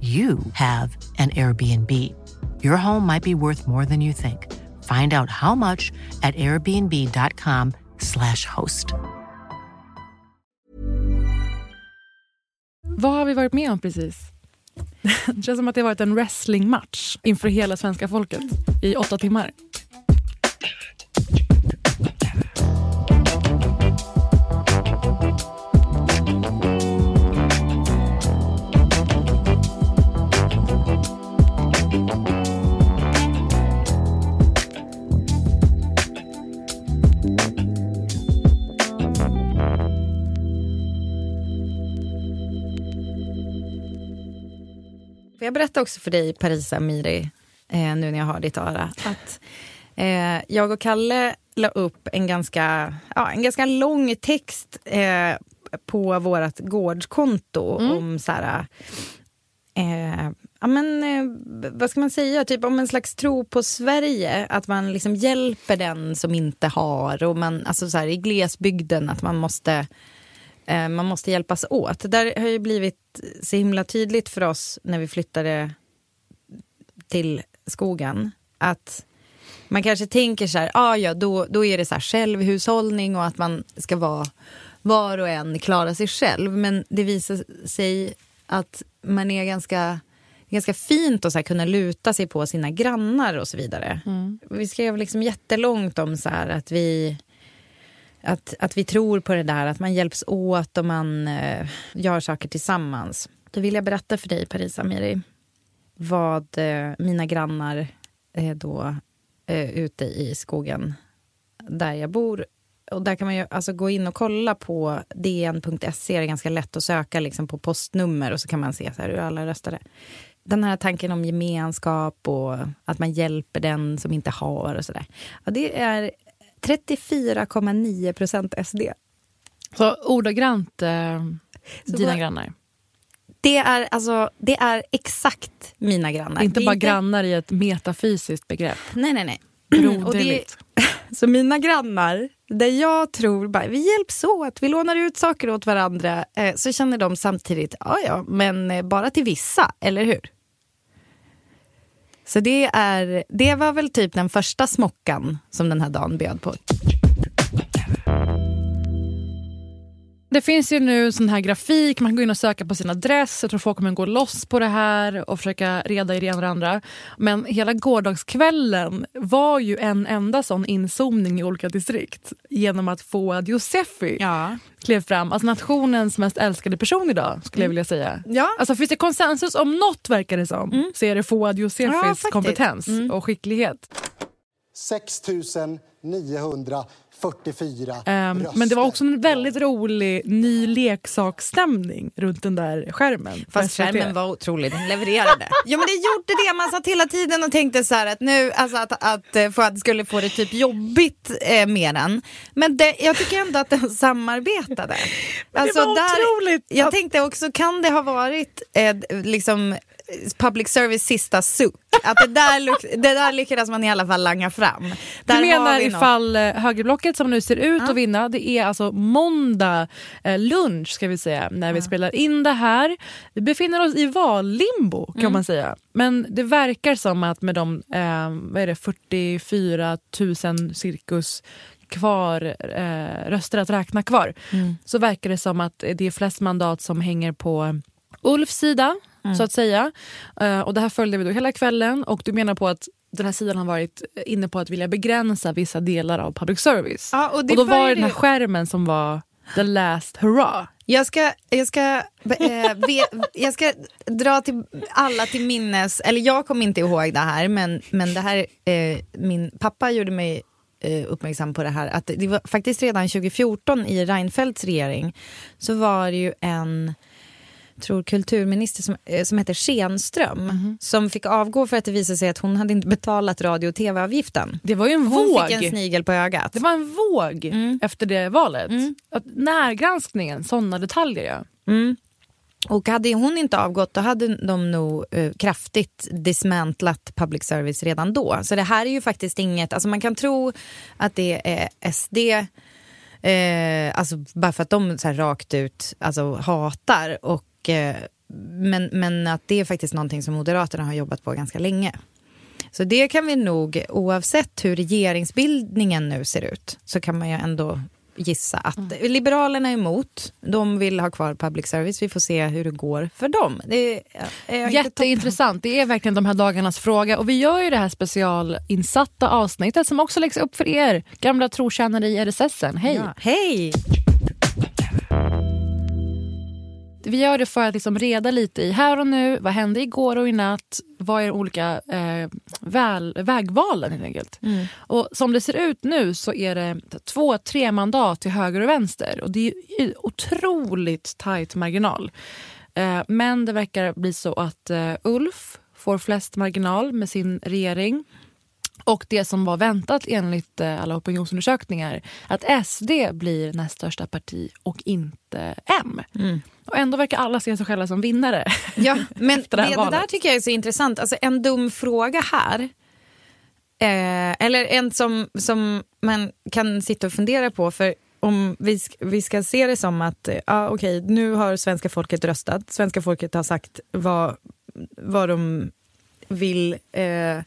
you have an Airbnb. Your home might be worth more than you think. Find out how much at airbnb.com/slash host. Vad har vi varit med om precis? Det känns som att det har varit en wrestlingmatch inför hela svenska folket i åtta timmar. Jag berätta också för dig, Parisa Miri, eh, nu när jag har ditt öra, att eh, jag och Kalle la upp en ganska, ja, en ganska lång text eh, på vårt gårdskonto om så här, eh, ja, men, eh, vad ska man säga, typ om en slags tro på Sverige. Att man liksom hjälper den som inte har. Och man, alltså så här, I glesbygden, att man måste, man måste hjälpas åt. Det där har ju blivit så himla tydligt för oss när vi flyttade till skogen. Att man kanske tänker så här, ah, ja, då, då är det så här självhushållning och att man ska vara var och en klara sig själv. Men det visar sig att man är ganska, ganska fint att så kunna luta sig på sina grannar och så vidare. Vi skrev liksom jättelångt om så här att vi att, att vi tror på det där, att man hjälps åt och man eh, gör saker tillsammans. Då vill jag berätta för dig, Parisa Amiri, vad eh, mina grannar eh, då eh, ute i skogen där jag bor. Och där kan man ju alltså gå in och kolla på dn.se. Det är ganska lätt att söka liksom på postnummer och så kan man se så här hur alla röstade. Den här tanken om gemenskap och att man hjälper den som inte har och sådär. Ja, det är 34,9 procent SD. Så ordagrant eh, Så dina vad- grannar. Det är, alltså, det är exakt mina grannar. Inte bara grannar i ett metafysiskt begrepp. Nej, nej, nej. Broderligt. så mina grannar, där jag tror bara, vi hjälps åt, vi lånar ut saker åt varandra, eh, så känner de samtidigt, ja ja, men eh, bara till vissa, eller hur? Så det, är, det var väl typ den första smockan som den här dagen bjöd på. Det finns ju nu sån här grafik, man kan gå in och söka på sin adress. Jag tror folk kommer gå loss på det här och försöka reda i det ena och det andra. Men hela gårdagskvällen var ju en enda sån inzoomning i olika distrikt genom att Fouad Yousefi Ja. klev fram. Alltså nationens mest älskade person idag, skulle jag vilja säga. Ja. Alltså finns det konsensus om något, verkar det som, så är det Fouad Ja, Youssefis faktiskt. kompetens och skicklighet. 6 944 Ehm, röster. men det var också en väldigt rolig ny leksaksstämning runt den där skärmen. Fast SVT. skärmen var otrolig, den levererade. ja men det gjorde det, man satt hela tiden och tänkte så här att nu, alltså att, att eh, Fouad skulle få det typ jobbigt eh, med den. Men det, jag tycker ändå att den samarbetade. Alltså, var otroligt Jag att- tänkte också, kan det ha varit eh, liksom public service sista suck? Att det där, det där lyckades man i alla fall langa fram. Där Du menar vi något. ifall eh, högerblocket som nu ser ut att vinna, det är alltså måndag eh, lunch ska vi säga, när vi spelar in det här. Vi befinner oss i vallimbo kan Mm. man säga. Men det verkar som att med de eh, vad är det, 44 000 cirkus kvar, eh, röster att räkna kvar, Mm. så verkar det som att det är flest mandat som hänger på Ulfs sida. Så att säga. Eh, och Det här följde vi då hela kvällen och du menar på att den här sidan har varit inne på att vilja begränsa vissa delar av public service. Ja, och och då var det den här skärmen som var the last hurrah. Jag ska, jag, ska, eh, ve, jag ska dra till alla till minnes, eller jag kommer inte ihåg det här, men, men det här, eh, min pappa gjorde mig eh, uppmärksam på det här, att det var faktiskt redan 2014 i Reinfeldts regering så var det ju en tror kulturminister som, eh, som heter Schenström som fick avgå för att det visade sig att hon hade inte betalat radio och tv-avgiften. Det var ju en Hon våg. fick en snigel på ögat. Det var en våg Mm. efter det valet. Att närgranskningen, sådana detaljer ja. Mm. Och hade hon inte avgått då hade de nog eh, kraftigt dismantlat public service redan då. Så det här är ju faktiskt inget, alltså man kan tro att det är SD, eh, alltså bara för att de så här rakt ut alltså, hatar. Och, men, men att det är faktiskt någonting som Moderaterna har jobbat på ganska länge. Så det kan vi nog, oavsett hur regeringsbildningen nu ser ut, så kan man ju ändå gissa att Liberalerna är emot. De vill ha kvar public service. Vi får se hur det går för dem. Det är, Jätteintressant. Det är verkligen de här dagarnas fråga. Och vi gör ju det här specialinsatta avsnittet som också läggs upp för er gamla trotjänare i RSSen. Hej! Ja. Hej! Vi gör det för att liksom reda lite i här och nu. Vad hände igår och i natt? Vad är de olika eh, väl, vägvalen helt enkelt? Och som det ser ut nu så är det två, tre mandat till höger och vänster. Och det är otroligt tajt marginal. Eh, men det verkar bli så att eh, Ulf får flest marginal med sin regering. Och det som var väntat enligt eh, alla opinionsundersökningar, att SD blir näst största parti och inte M. Och ändå verkar alla se sig själva som vinnare. Ja, men det, det det där tycker jag är så intressant. Alltså en dum fråga här. Eh, eller en som, som man kan sitta och fundera på. För om vi, sk- vi ska se det som att eh, ja, okej, nu har svenska folket röstat. Svenska folket har sagt vad, vad de vill. Eh,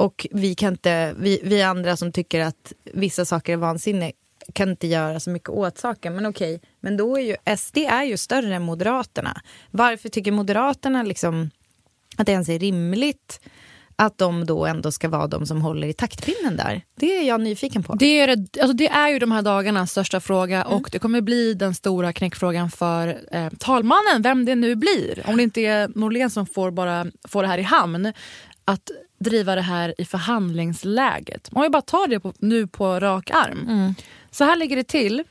och vi, kan inte, vi, vi andra som tycker att vissa saker är vansinne kan inte göra så mycket åt saken. Men okej, men då är ju SD är ju större än Moderaterna. Varför tycker Moderaterna liksom att det ens är rimligt att de då ändå ska vara de som håller i taktpinnen där? Det är jag nyfiken på. Det är, alltså det är ju de här dagarnas största fråga och det kommer bli den stora knäckfrågan för eh, talmannen, vem det nu blir. Om det inte är Norlén som får, bara, får det här i hamn, att driva det här i förhandlingsläget. Man vill bara ta det på, nu på rak arm. Så här ligger det till.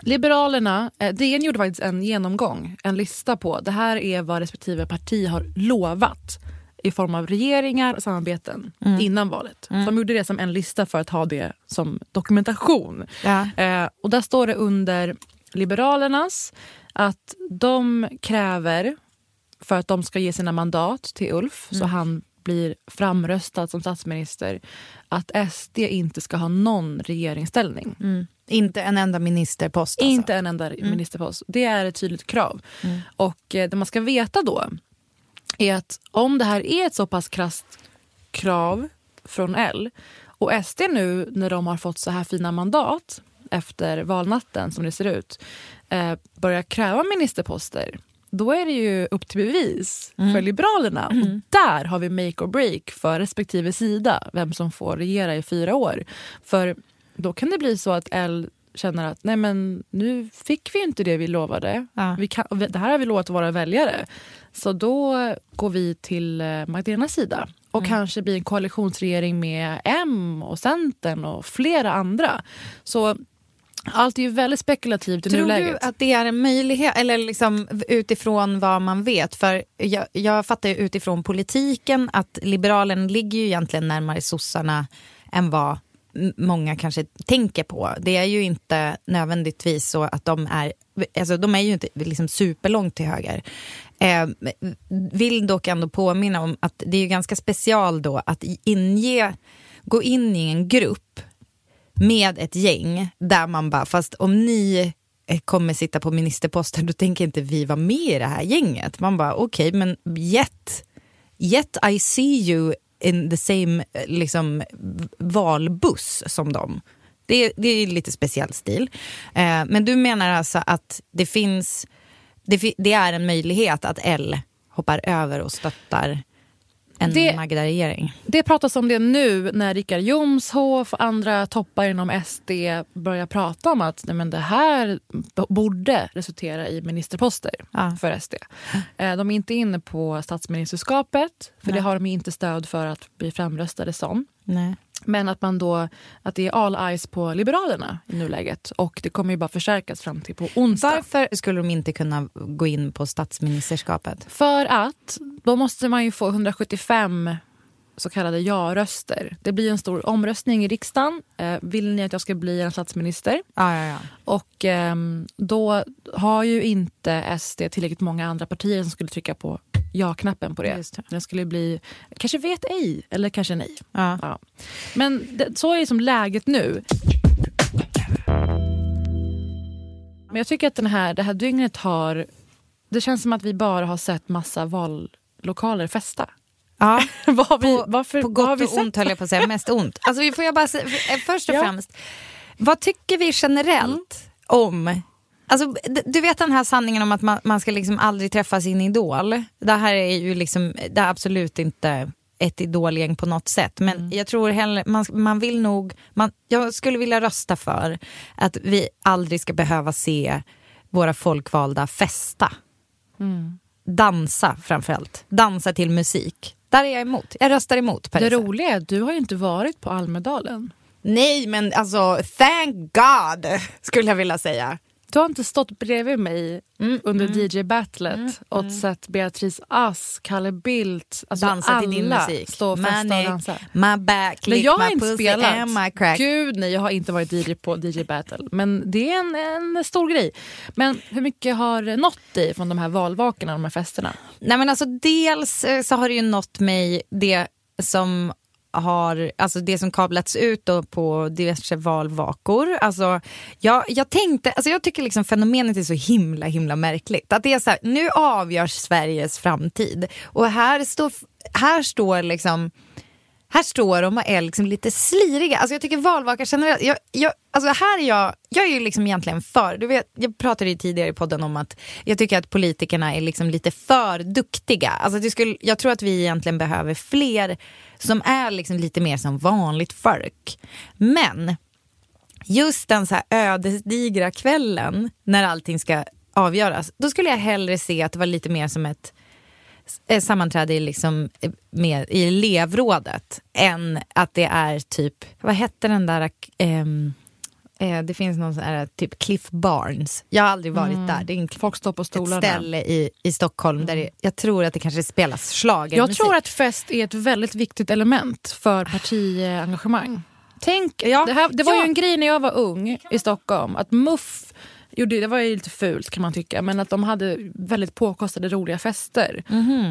Liberalerna, eh, DN gjorde faktiskt en genomgång, en lista på det här är vad respektive parti har lovat i form av regeringar och samarbeten innan valet. Så de gjorde det som en lista för att ha det som dokumentation. Ja. Eh, och där står det under Liberalernas att de kräver för att de ska ge sina mandat till Ulf så han blir framröstad som statsminister att SD inte ska ha någon regeringsställning. Inte en enda ministerpost. Alltså. Inte en enda ministerpost. Det är ett tydligt krav. Och eh, det man ska veta då är att om det här är ett så pass krasst krav från L och SD nu när de har fått så här fina mandat efter valnatten som det ser ut eh, börjar kräva ministerposter då är det ju upp till bevis för Liberalerna. Och där har vi make or break för respektive sida, vem som får regera i fyra år. För då kan det bli så att L känner att nej men nu fick vi inte det vi lovade. Ja. Vi kan, det här har vi lovat våra väljare. Så då går vi till eh, Magdalenas sida och kanske blir en koalitionsregering med M och Centern och flera andra. Så allt är ju väldigt spekulativt i Tror nuläget. du att det är en möjlighet, eller liksom utifrån vad man vet? För jag, jag fattar ju utifrån politiken att Liberalen ligger ju egentligen närmare sossarna än vad många kanske tänker på. Det är ju inte nödvändigtvis så att de är, alltså de är ju inte liksom superlångt till höger. Eh, vill dock ändå påminna om att det är ju ganska special då att inge, gå in i en grupp med ett gäng där man bara, fast om ni eh, kommer sitta på ministerposten då tänker inte vi vara med i det här gänget. Man bara okej men yet, yet I see you in the same eh, liksom, valbuss som dem. Det, det är lite speciell stil. Eh, men du menar alltså att det finns, det, det är en möjlighet att L hoppar över och stöttar en Det- Magda-regering. Det pratas om det nu när Richard Jomshof och andra toppar inom SD börjar prata om att nej, men det här borde resultera i ministerposter Ja. för SD. Eh, De är inte inne på statsministerskapet, för det Nej. har de inte stöd för att bli framröstade som. Nej. Men att man då att det är all eyes på Liberalerna i nuläget. Och det kommer ju bara förstärkas fram till på onsdag. Varför skulle de inte kunna gå in på statsministerskapet? För att då måste man ju få 175 så kallade ja-röster. Det blir en stor omröstning i riksdagen. Eh, vill ni att jag ska bli en statsminister? Ja, ja, ja. Och ehm, då har ju inte SD tillräckligt många andra partier som skulle trycka på ja-knappen på det. Just det. Det skulle bli kanske vet ej eller kanske nej. ja. Ja. Men det, så är det som läget nu. Men jag tycker att den här, det här dygnet har... Det känns som att vi bara har sett massa vallokaler festa. ja. vad har vi, På, varför, på gott vi och ont höll jag på att säga, mest ont. Alltså, vi får jag bara säga, eh, först och Ja. främst, vad tycker vi generellt om Alltså, du vet den här sanningen om att man, man ska liksom aldrig träffa sin idol. Det här är ju liksom, det är absolut inte ett idolgäng på något sätt. Men Mm. jag tror hellre, man, man vill nog, man, jag skulle vilja rösta för att vi aldrig ska behöva se våra folkvalda festa. Mm. Dansa framförallt. Dansa till musik. Där är jag emot. Jag röstar emot Det Parisa. roliga är att du har ju inte varit på Almedalen. Nej, men alltså thank God skulle jag vilja säga. Du har inte stått bredvid mig Mm, under DJ-battlet och sett Beatrice Ask, Kalle Bildt, alltså Dansa alla till din musik. stå och festa Money, och dansa. My back, Men jag har inte spelat. Gud nej, jag har inte varit DJ på DJ Battle. Men det är en, en stor grej. Men hur mycket har nått dig från de här valvakorna, de här festerna? Nej men alltså dels eh, så har det ju nått mig det som har, alltså det som kablats ut då på diverse valvakor. Alltså, jag, jag tänkte, alltså jag tycker liksom fenomenet är så himla himla märkligt. Att det är så här, nu avgörs Sveriges framtid och här står, här står liksom här står de och är liksom lite sliriga. Alltså jag tycker valvakar generellt, jag, jag, alltså här är jag, jag är ju liksom egentligen för, du vet, jag pratade ju tidigare i podden om att jag tycker att politikerna är liksom lite för duktiga. Alltså det skulle, jag tror att vi egentligen behöver fler som är liksom lite mer som vanligt folk. Men just den så här ödesdigra kvällen när allting ska avgöras, då skulle jag hellre se att det var lite mer som ett sammanträde i, liksom, eh, med, i elevrådet än att det är typ, vad hette den där, ehm, eh, det finns någon sån här typ Cliff Barnes. Jag har aldrig varit där. Det är en, Folk står på ett stolarna. ställe i, i Stockholm där det, jag tror att det kanske spelas schlagermusik. Jag tror att fest är ett väldigt viktigt element för partiengagemang. Tänk, Ja, det, här, det var ja. ju en grej när jag var ung i Stockholm. Att MUF, gjorde, det var ju lite fult kan man tycka, men att de hade väldigt påkostade roliga fester.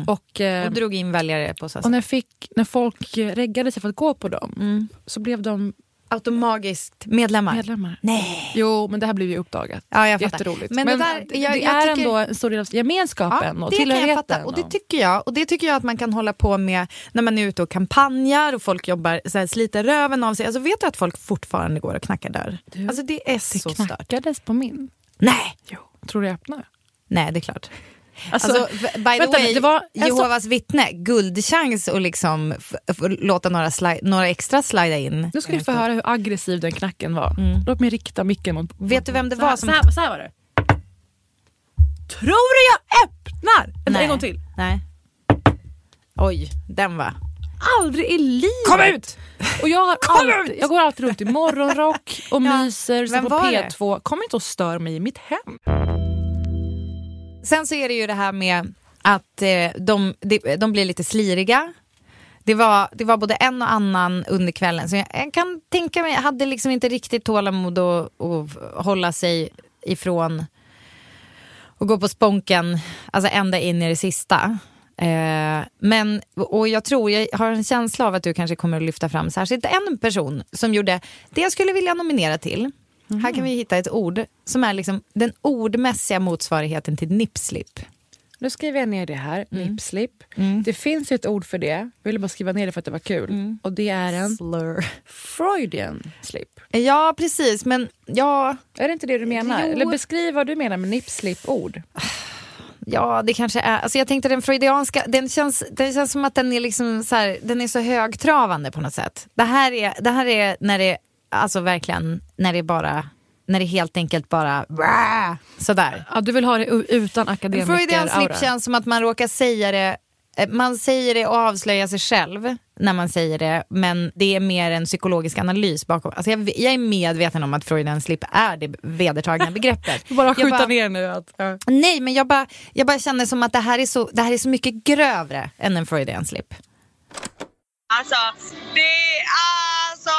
Och, eh, och drog in väljare på så sätt. och när, fick, när folk reggade sig för att gå på dem Mm. så blev de Automagiskt medlemmar. medlemmar. Nej. Jo, men det här blev ju uppdagat. Ja, jag fattar. Jätteroligt. Men Men, det där- det, jag- det jag är tycker- ändå en stor del av gemenskapen och det kan jag tillhörigheten. Och det tycker jag. Och det tycker jag att man kan hålla på med när man är ute och kampanjar och folk jobbar så här, sliter röven av sig. Alltså vet du att folk fortfarande går och knackar dörr? Du, alltså det är det så stört. knackades på min. Nej! Jo. Tror du jag öppnar? Nej, det är klart. Alltså, Alltså, by the vänta, way, det var en så- Jehovas vittne, guldchans att liksom låta några, några extra slida in. Nu ska du få höra hur aggressiv den knacken var. Låt mig rikta micken mot... Vet du vem det så här, var som- Så här, så här var det. Tror du jag öppnar? Nej. En gång till. Nej. Oj, den var... Aldrig i livet. Kom ut! Och jag, har Kom alltid, ut! jag går alltid runt i morgonrock och Ja. myser så på var det? P2. Kom inte och stör mig i mitt hem. Sen så är det ju det här med att eh, de, de, de blir lite sliriga. Det var, det var både en och annan under kvällen. Så jag, jag kan tänka mig, jag hade liksom inte riktigt tålamod att, att hålla sig ifrån och gå på sponken, alltså ända in i det sista. Eh, men, och jag tror, jag har en känsla av att du kanske kommer att lyfta fram särskilt en person som gjorde det jag skulle vilja nominera till. Här kan vi hitta ett ord som är liksom den ordmässiga motsvarigheten till nipslip. Nu skriver jag ner det här, Mm. nipslip. Det finns ett ord för det. Jag ville bara skriva ner det för att det var kul. Mm. Och det är en Slur. Freudian slip. Ja, precis. Men ja, Är det inte det du menar? Jo. Eller beskriv vad du menar med nipslip-ord. Ja, det kanske är. Alltså jag tänkte den freudianska, den känns, den känns som att den är, liksom så här, den är så högtravande på något sätt. Det här är, det här är när det, alltså verkligen, när det bara, när det helt enkelt bara, sådär. Ja, du vill ha det utan akademiker Freudian slip känns som att man råkar säga det Eh, man säger det och avslöjar sig själv när man säger det, men det är mer en psykologisk analys bakom. Alltså jag, jag är medveten om att Freudian slip är det vedertagna begreppet. Bara skjuta bara, ner nu. Att, ja. Nej, men jag bara, jag bara känner som att det här, är så, det här är så mycket grövre än en Freudian slip. Alltså, det alltså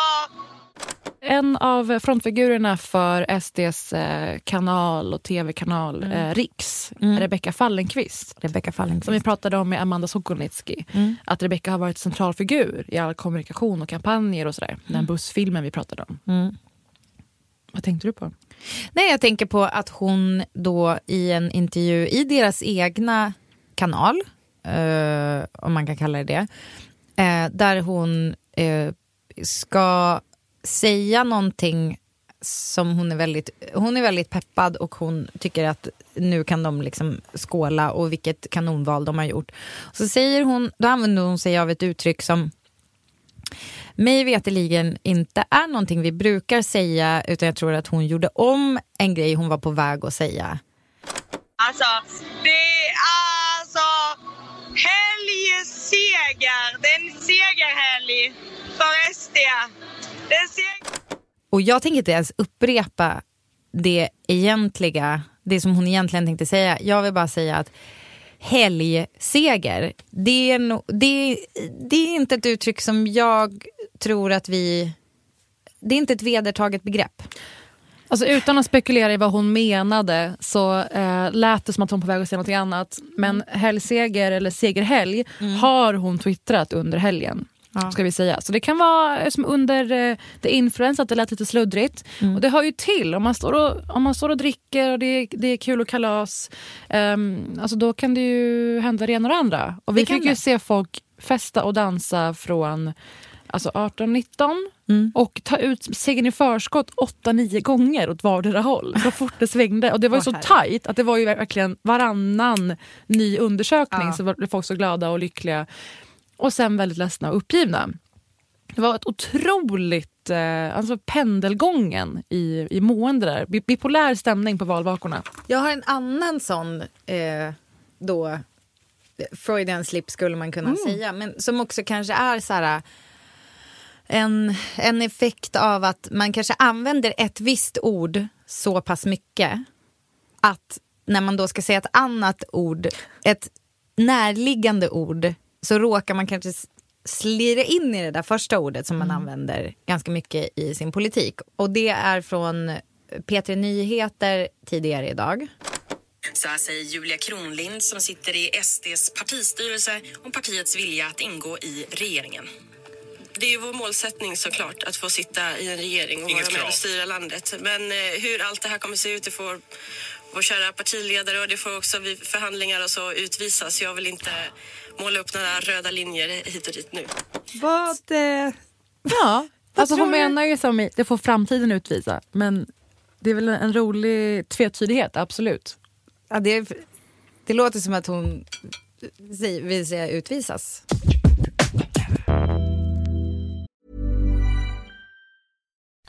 en av frontfigurerna för SDs eh, kanal och tv-kanal mm. eh, Riks, mm. Rebecka Fallenkvist. Rebecca Fallenkvist. Som vi pratade om med Amanda Sokolnitsky. Mm. Att Rebecka har varit central figur i all kommunikation och kampanjer och sådär. Den mm. bussfilmen vi pratade om. Mm. Vad tänkte du på? Nej, jag tänker på att hon då i en intervju i deras egna kanal, eh, om man kan kalla det det, eh, där hon eh, ska säga någonting som hon är väldigt, hon är väldigt peppad och hon tycker att nu kan de liksom skåla och vilket kanonval de har gjort. Så säger hon, då använder hon sig av ett uttryck som mig veteligen inte är någonting vi brukar säga utan jag tror att hon gjorde om en grej hon var på väg att säga. Alltså, det är Helg helgseger. Det är en segerhelg för SD. Och jag tänker inte ens upprepa det egentliga, det som hon egentligen tänkte säga. Jag vill bara säga att helgseger, det är, no, det, det är inte ett uttryck som jag tror att vi... Det är inte ett vedertaget begrepp. Alltså utan att spekulera i vad hon menade så eh, lät det som att hon var på väg att säga något annat. Men helgseger eller segerhelg mm. har hon twittrat under helgen. Ja. Ska vi säga. Så det kan vara som under eh, the influence, att det lät lite sluddrigt. Mm. Och det hör ju till. Om man står och, om man står och dricker och det är, det är kul och kalas, um, alltså då kan det ju hända det ena och det andra. Och vi det fick ju se folk festa och dansa från alltså 18-19 mm. och ta ut segern i förskott 8-9 gånger åt vardera håll. Så fort det svängde. Och det var ju så tajt att det var ju verkligen varannan ny undersökning ja. så var folk så glada och lyckliga och sen väldigt ledsna och uppgivna. Det var ett otroligt, eh, alltså pendelgången i, i mående där. Bipolär stämning på valvakorna. Jag har en annan sån eh, då, Freudian slip skulle man kunna mm. säga, men som också kanske är så här en, en effekt av att man kanske använder ett visst ord så pass mycket att när man då ska säga ett annat ord, ett närliggande ord så råkar man kanske slira in i det där första ordet som man mm. använder ganska mycket i sin politik. Och det är från P3 Nyheter tidigare idag. Så här säger Julia Kronlind som sitter i SDs partistyrelse om partiets vilja att ingå i regeringen. Det är vår målsättning såklart att få sitta i en regering och Inget vara med och styra landet. Men eh, hur allt det här kommer se ut, det får vår kära partiledare och det får också vid förhandlingar och så utvisas. Jag vill inte måla upp några röda linjer hit och dit nu. Vad... Eh... Ja, alltså hon menar ju som det får framtiden utvisa. Men det är väl en rolig tvetydighet, absolut. Ja, det, det låter som att hon vill säga utvisas.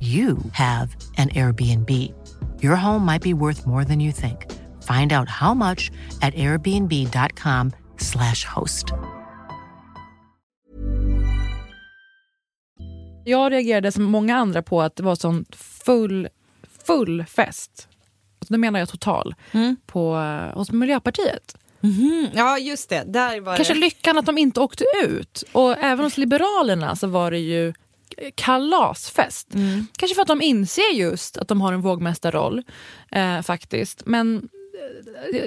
you have an Airbnb. Your home might be worth more than you think. Find out how much at airbnb.com slash host. Jag reagerade som många andra på att det var sån full, full fest. Alltså, då menar jag total. Mm. På, eh, hos Miljöpartiet. Mhm. Ja, just det. Där var Kanske det. lyckan att de inte åkte ut. Och även hos Liberalerna så var det ju kalasfest. Mm. Kanske för att de inser just att de har en vågmästarroll. Eh, faktiskt. Men eh,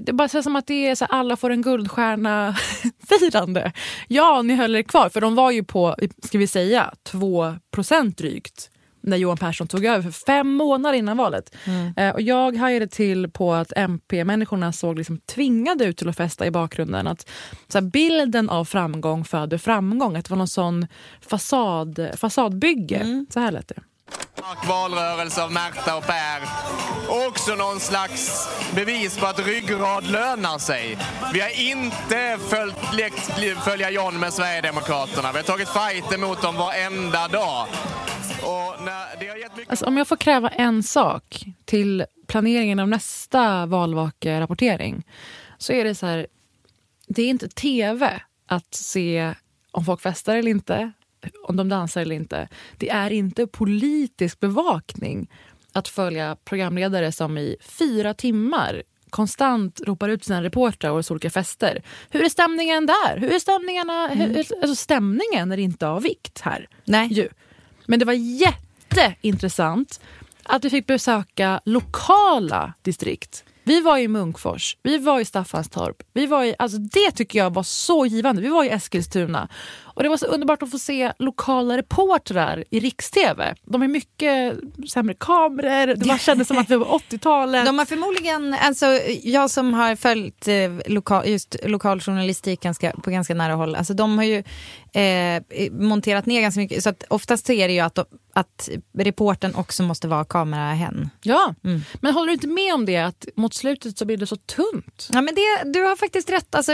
det bara känns som att det är så här, alla får en guldstjärna-firande. Ja, ni höll er kvar. För de var ju på, ska vi säga, 2% drygt när Johan Persson tog över för fem månader innan valet. Eh, och jag hajade till på att MP-människorna såg liksom tvingade ut till att festa i bakgrunden. Att så här, bilden av framgång föder framgång. Att det var någon sån fasad, fasadbygge. Så här lät det stark valrörelse av Märta och Per. Också någon slags bevis på att ryggrad lönar sig. Vi har inte följt, lekt följa John med Sverigedemokraterna. Vi har tagit fighter mot dem varenda dag. Och när, det har gett mycket... Alltså, om jag får kräva en sak till planeringen av nästa valvakerapportering så är det så här, det är inte tv att se om folk festar eller inte, om de dansar eller inte. Det är inte politisk bevakning att följa programledare som i fyra timmar konstant ropar ut sina reportrar och olika fester. Hur är stämningen där? Hur är stämningarna? Hur, alltså stämningen är inte av vikt här. Nej. Ju. Men det var jätteintressant att vi fick besöka lokala distrikt. Vi var i Munkfors, vi var i Staffanstorp. Vi var i, alltså det tycker jag var så givande. Vi var i Eskilstuna. Och Det var så underbart att få se lokala reportrar i riks-tv. De har mycket sämre kameror. Det bara kändes som att vi var 80-talet. De har förmodligen, alltså jag som har följt eh, lokal, just lokaljournalistik ganska, på ganska nära håll, alltså de har ju eh, monterat ner ganska mycket. Så att oftast så är det ju att, att reporten också måste vara kamerahen. Ja, men håller du inte med om det? Att mot slutet så blir det så tunt. Ja, men det, du har faktiskt rätt. Alltså,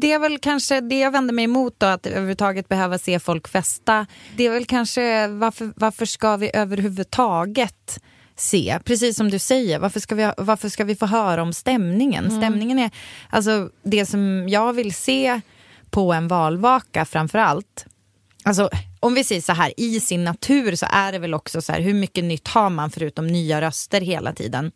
det är väl kanske det jag vänder mig emot då, att överhuvudtaget behöva se folk festa. Det är väl kanske varför, varför ska vi överhuvudtaget se, precis som du säger, varför ska vi, varför ska vi få höra om stämningen? Stämningen är, alltså det som jag vill se på en valvaka framför allt, Alltså, om vi säger så här, i sin natur så är det väl också så här, hur mycket nytt har man förutom nya röster hela tiden?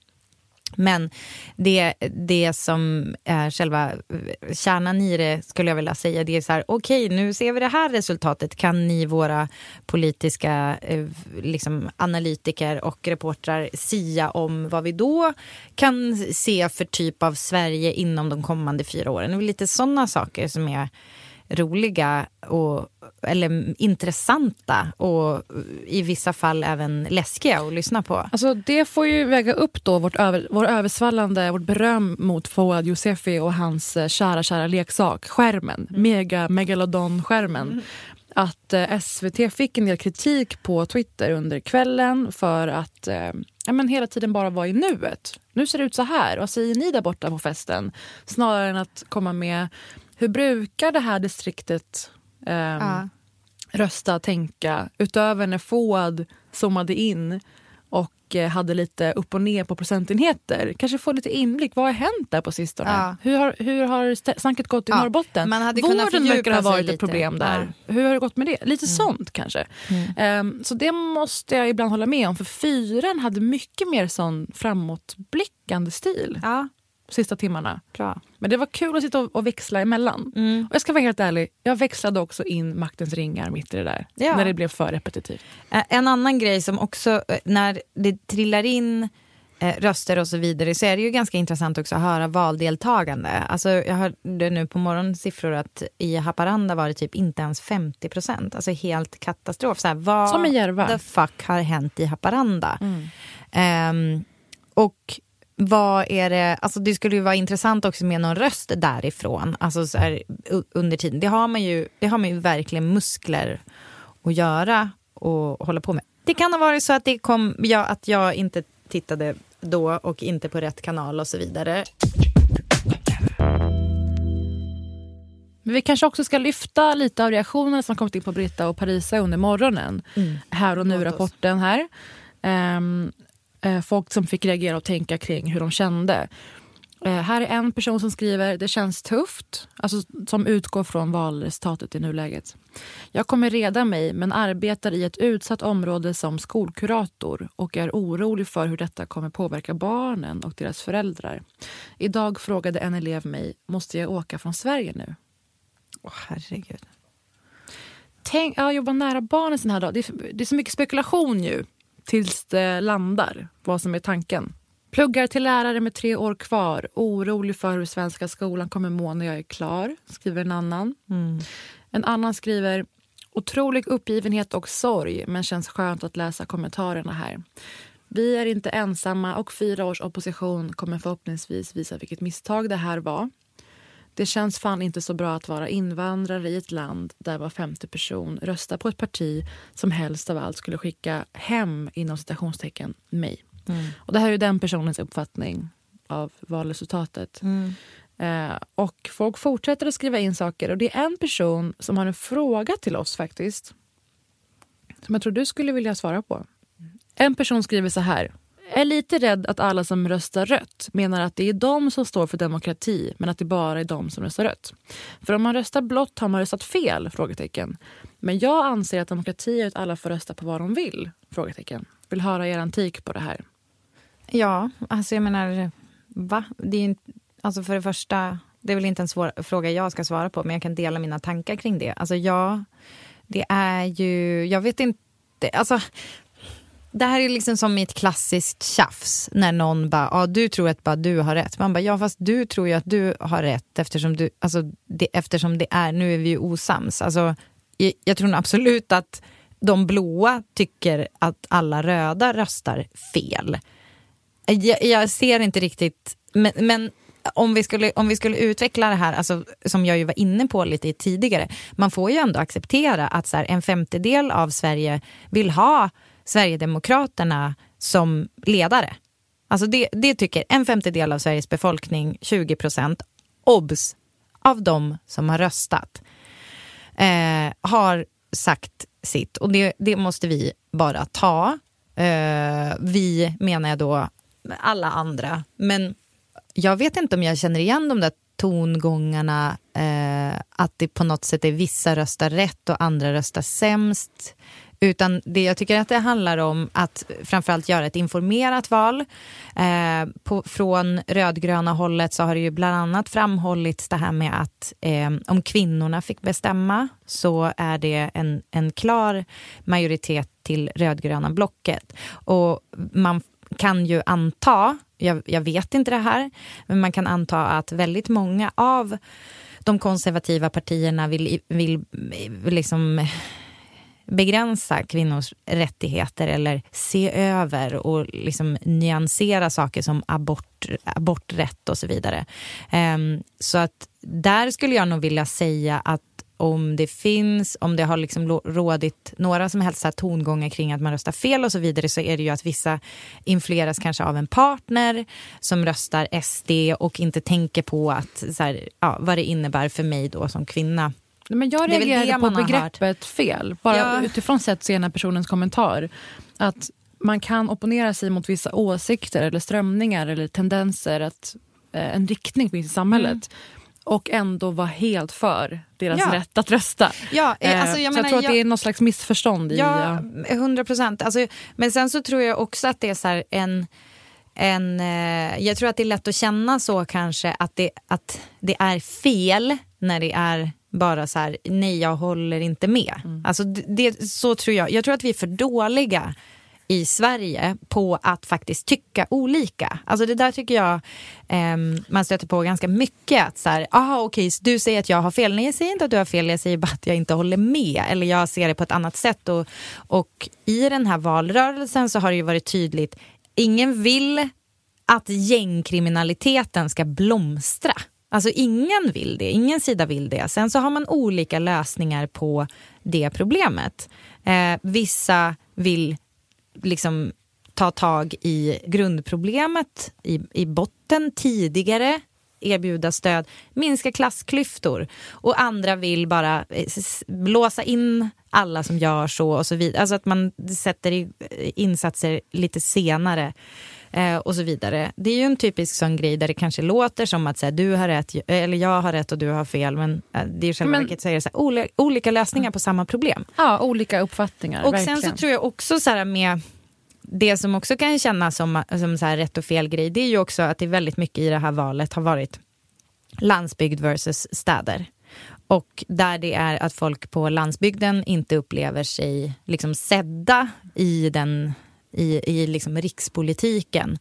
Men det, det som är själva eh, kärnan i det skulle jag vilja säga, det är så här, okej nu ser vi det här resultatet, kan ni våra politiska eh, liksom, analytiker och reportrar sia om vad vi då kan se för typ av Sverige inom de kommande fyra åren? Det är lite sådana saker som är roliga och, eller intressanta och i vissa fall även läskiga att lyssna på. Alltså det får ju väga upp då vårt, över, vår översvallande, vårt beröm mot Fouad Yousefi och hans eh, kära, kära leksak, skärmen. Mega megalodon-skärmen. Att eh, SVT fick en del kritik på Twitter under kvällen för att eh, ja, men hela tiden bara vara i nuet. Nu ser det ut så här. Vad säger ni där borta på festen? Snarare än att komma med hur brukar det här distriktet ehm, Ja. rösta, tänka utöver när Fouad zoomade in och eh, hade lite upp och ner på procentenheter. Kanske få lite inblick. Vad har hänt där på sistone? Ja. Hur har, hur har snacket gått i Ja, Norrbotten? man hade Vården verkar ha varit ett problem där. Ja. Mm. Hur har det gått med det? Lite sånt kanske. Ehm, så det måste jag ibland hålla med om. För fyran hade mycket mer sån framåtblickande stil Ja, sista timmarna. bra. Men det var kul att sitta och, och växla emellan. Mm. Och jag ska vara helt ärlig, jag växlade också in maktens ringar mitt i det där. Ja. När det blev för repetitivt. En annan grej som också, eh, när det trillar in eh, röster och så vidare så är det ju ganska intressant också att höra valdeltagande. Alltså jag hörde nu på morgonen siffror att i Haparanda var det typ inte ens 50 procent. Alltså helt katastrof. Så här, vad Som i Järva. the fuck har hänt i Haparanda? Ehm, och vad är det, alltså det skulle ju vara intressant också med någon röst därifrån, alltså så här, under tiden. Det har, man ju, det har man ju verkligen muskler att göra och hålla på med. Det kan ha varit så att, det kom, ja, att jag inte tittade då och inte på rätt kanal och så vidare. Men vi kanske också ska lyfta lite av reaktionerna som kommit in på Britta och Parisa under morgonen. Här och nu-rapporten här. Eh, folk som fick reagera och tänka kring hur de kände. Eh, här är en person som skriver det känns tufft, alltså som utgår från valresultatet i nuläget. Jag kommer reda mig men arbetar i ett utsatt område som skolkurator och är orolig för hur detta kommer påverka barnen och deras föräldrar. Idag frågade en elev mig, måste jag åka från Sverige nu? Åh, herregud. Tänk, ja, jobba nära barnen sån här dag. Det är, det är så mycket spekulation ju tills det landar, vad som är tanken. Pluggar till lärare med tre år kvar. Orolig för hur svenska skolan kommer må när jag är klar, skriver en annan. Mm. En annan skriver otrolig uppgivenhet och sorg men känns skönt att läsa kommentarerna här. Vi är inte ensamma och fyra års opposition kommer förhoppningsvis visa vilket misstag det här var. Det känns fan inte så bra att vara invandrare i ett land där var femte person röstar på ett parti som helst av allt skulle skicka hem, inom citationstecken, mig. Mm. Och det här är ju den personens uppfattning av valresultatet. Mm. Eh, och folk fortsätter att skriva in saker och det är en person som har en fråga till oss faktiskt. Som jag tror du skulle vilja svara på. En person skriver så här. Är lite rädd att alla som röstar rött menar att det är de som står för demokrati men att det bara är de som röstar rött. För om man röstar blått har man röstat fel? Frågetecken. Men jag anser att demokrati är att alla får rösta på vad de vill? Frågetecken. Vill höra er antik på det här. Ja, alltså jag menar, va? Det är ju alltså för det första, det är väl inte en svår fråga jag ska svara på, men jag kan dela mina tankar kring det. Alltså ja, det är ju, jag vet inte, alltså det här är liksom som i ett klassiskt tjafs när någon bara, ja du tror att bara du har rätt. Man bara, ja fast du tror ju att du har rätt eftersom, du, alltså, det, eftersom det är, nu är vi ju osams. Alltså, jag, jag tror absolut att de blåa tycker att alla röda röstar fel. Jag, jag ser inte riktigt, men, men om, vi skulle, om vi skulle utveckla det här, alltså, som jag ju var inne på lite tidigare, man får ju ändå acceptera att så här, en femtedel av Sverige vill ha Sverigedemokraterna som ledare. Alltså det, det tycker en femtedel av Sveriges befolkning, 20 procent, obs, av de som har röstat, eh, har sagt sitt. Och det, det måste vi bara ta. Eh, vi menar jag då alla andra. Men jag vet inte om jag känner igen de där tongångarna, eh, att det på något sätt är vissa röstar rätt och andra röstar sämst. Utan det jag tycker att det handlar om att framförallt göra ett informerat val. Eh, på, från rödgröna hållet så har det ju bland annat framhållits det här med att eh, om kvinnorna fick bestämma så är det en, en klar majoritet till rödgröna blocket. Och man kan ju anta, jag, jag vet inte det här, men man kan anta att väldigt många av de konservativa partierna vill, vill liksom begränsa kvinnors rättigheter eller se över och liksom nyansera saker som abort, aborträtt och så vidare. Um, så att där skulle jag nog vilja säga att om det finns, om det har liksom rådit några som helst tongångar kring att man röstar fel och så vidare så är det ju att vissa influeras kanske av en partner som röstar SD och inte tänker på att, så här, ja, vad det innebär för mig då som kvinna. Men jag reagerade på begreppet fel, bara ja. utifrån sett se den här personens kommentar. Att man kan opponera sig mot vissa åsikter eller strömningar eller tendenser, att, eh, en riktning finns i samhället. Mm och ändå vara helt för deras ja. rätt att rösta. Ja, eh, alltså, jag, så menar, jag tror att jag, det är något slags missförstånd. Ja, hundra procent. Alltså, men sen så tror jag också att det är så en... en eh, jag tror att det är lätt att känna så kanske att det, att det är fel när det är bara så här, nej jag håller inte med. Mm. Alltså det, så tror jag. Jag tror att vi är för dåliga i Sverige på att faktiskt tycka olika. Alltså det där tycker jag eh, man stöter på ganska mycket. Att så här, aha, okej, så du säger att jag har fel. Nej, jag säger inte att du har fel. Jag säger bara att jag inte håller med. Eller jag ser det på ett annat sätt. Och, och i den här valrörelsen så har det ju varit tydligt. Ingen vill att gängkriminaliteten ska blomstra. Alltså ingen vill det, ingen sida vill det. Sen så har man olika lösningar på det problemet. Eh, vissa vill liksom ta tag i grundproblemet i, i botten tidigare erbjuda stöd, minska klassklyftor och andra vill bara eh, blåsa in alla som gör så och så vidare. Alltså att man sätter eh, insatser lite senare eh, och så vidare. Det är ju en typisk sån grej där det kanske låter som att så här, du har rätt, eller jag har rätt och du har fel, men eh, det är i själva Men- verket så är det så här, olika, olika lösningar på samma problem. Ja, olika uppfattningar. Och verkligen. sen så tror jag också så här med det som också kan kännas som, som så rätt och fel grej, det är ju också att det är väldigt mycket i det här valet har varit landsbygd versus städer. Och där det är att folk på landsbygden inte upplever sig liksom sedda i den i, i liksom rikspolitiken.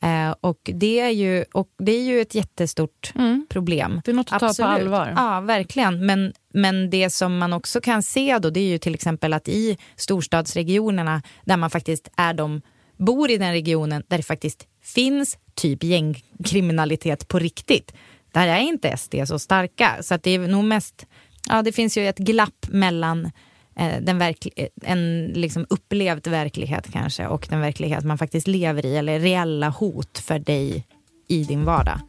Eh, och, det är ju, och det är ju ett jättestort Mm. problem. Det är något att ta på allvar. Ja, verkligen. Men, men det som man också kan se då, det är ju till exempel att i storstadsregionerna där man faktiskt är de, bor i den regionen där det faktiskt finns typ gängkriminalitet på riktigt. Där är inte SD så starka. Så att det är nog mest, ja det finns ju ett glapp mellan Eh, den verkl- eh, en liksom upplevd verklighet kanske och den verklighet man faktiskt lever i eller reella hot för dig i din vardag.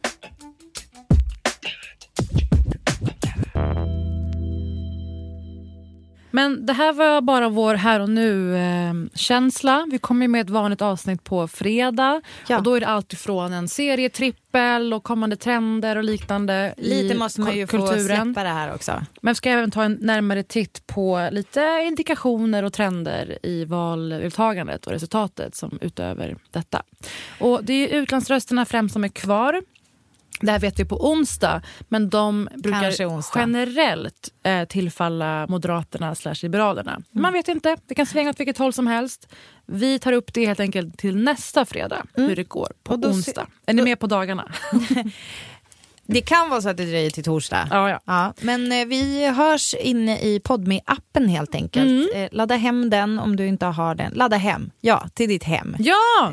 Men det här var bara vår här och nu-känsla. Vi kommer med ett vanligt avsnitt på fredag. Ja. Och Då är det allt ifrån en serietrippel och kommande trender och liknande Lite i måste man ju kul- få släppa det här också. Men vi ska även ta en närmare titt på lite indikationer och trender i valdeltagandet och resultatet som utöver detta. Och det är utlandsrösterna främst som är kvar. Det här vet vi på onsdag, men de brukar onsdag. generellt eh, tillfalla Moderaterna slash Liberalerna. Mm. Man vet inte, det kan svänga åt vilket håll som helst. Vi tar upp det helt enkelt till nästa fredag, hur det går på Mm. Då se- onsdag. Är ni med på dagarna? Det kan vara så att det dröjer till torsdag. ja, ja. Ja, men eh, vi hörs inne i podme appen helt enkelt. Eh, ladda hem den om du inte har den. Ladda hem, ja, till ditt hem. Ja,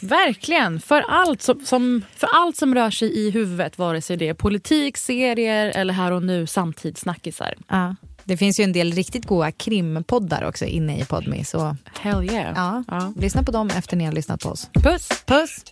Verkligen, för allt som, som, för allt som rör sig i huvudet vare sig det är politik, serier eller här och nu samtidssnackisar. Ja. Det finns ju en del riktigt goa krimpoddar också inne i Podmi. Så... Hell yeah. Ja. ja. Lyssna på dem efter ni har lyssnat på oss. Puss! Puss!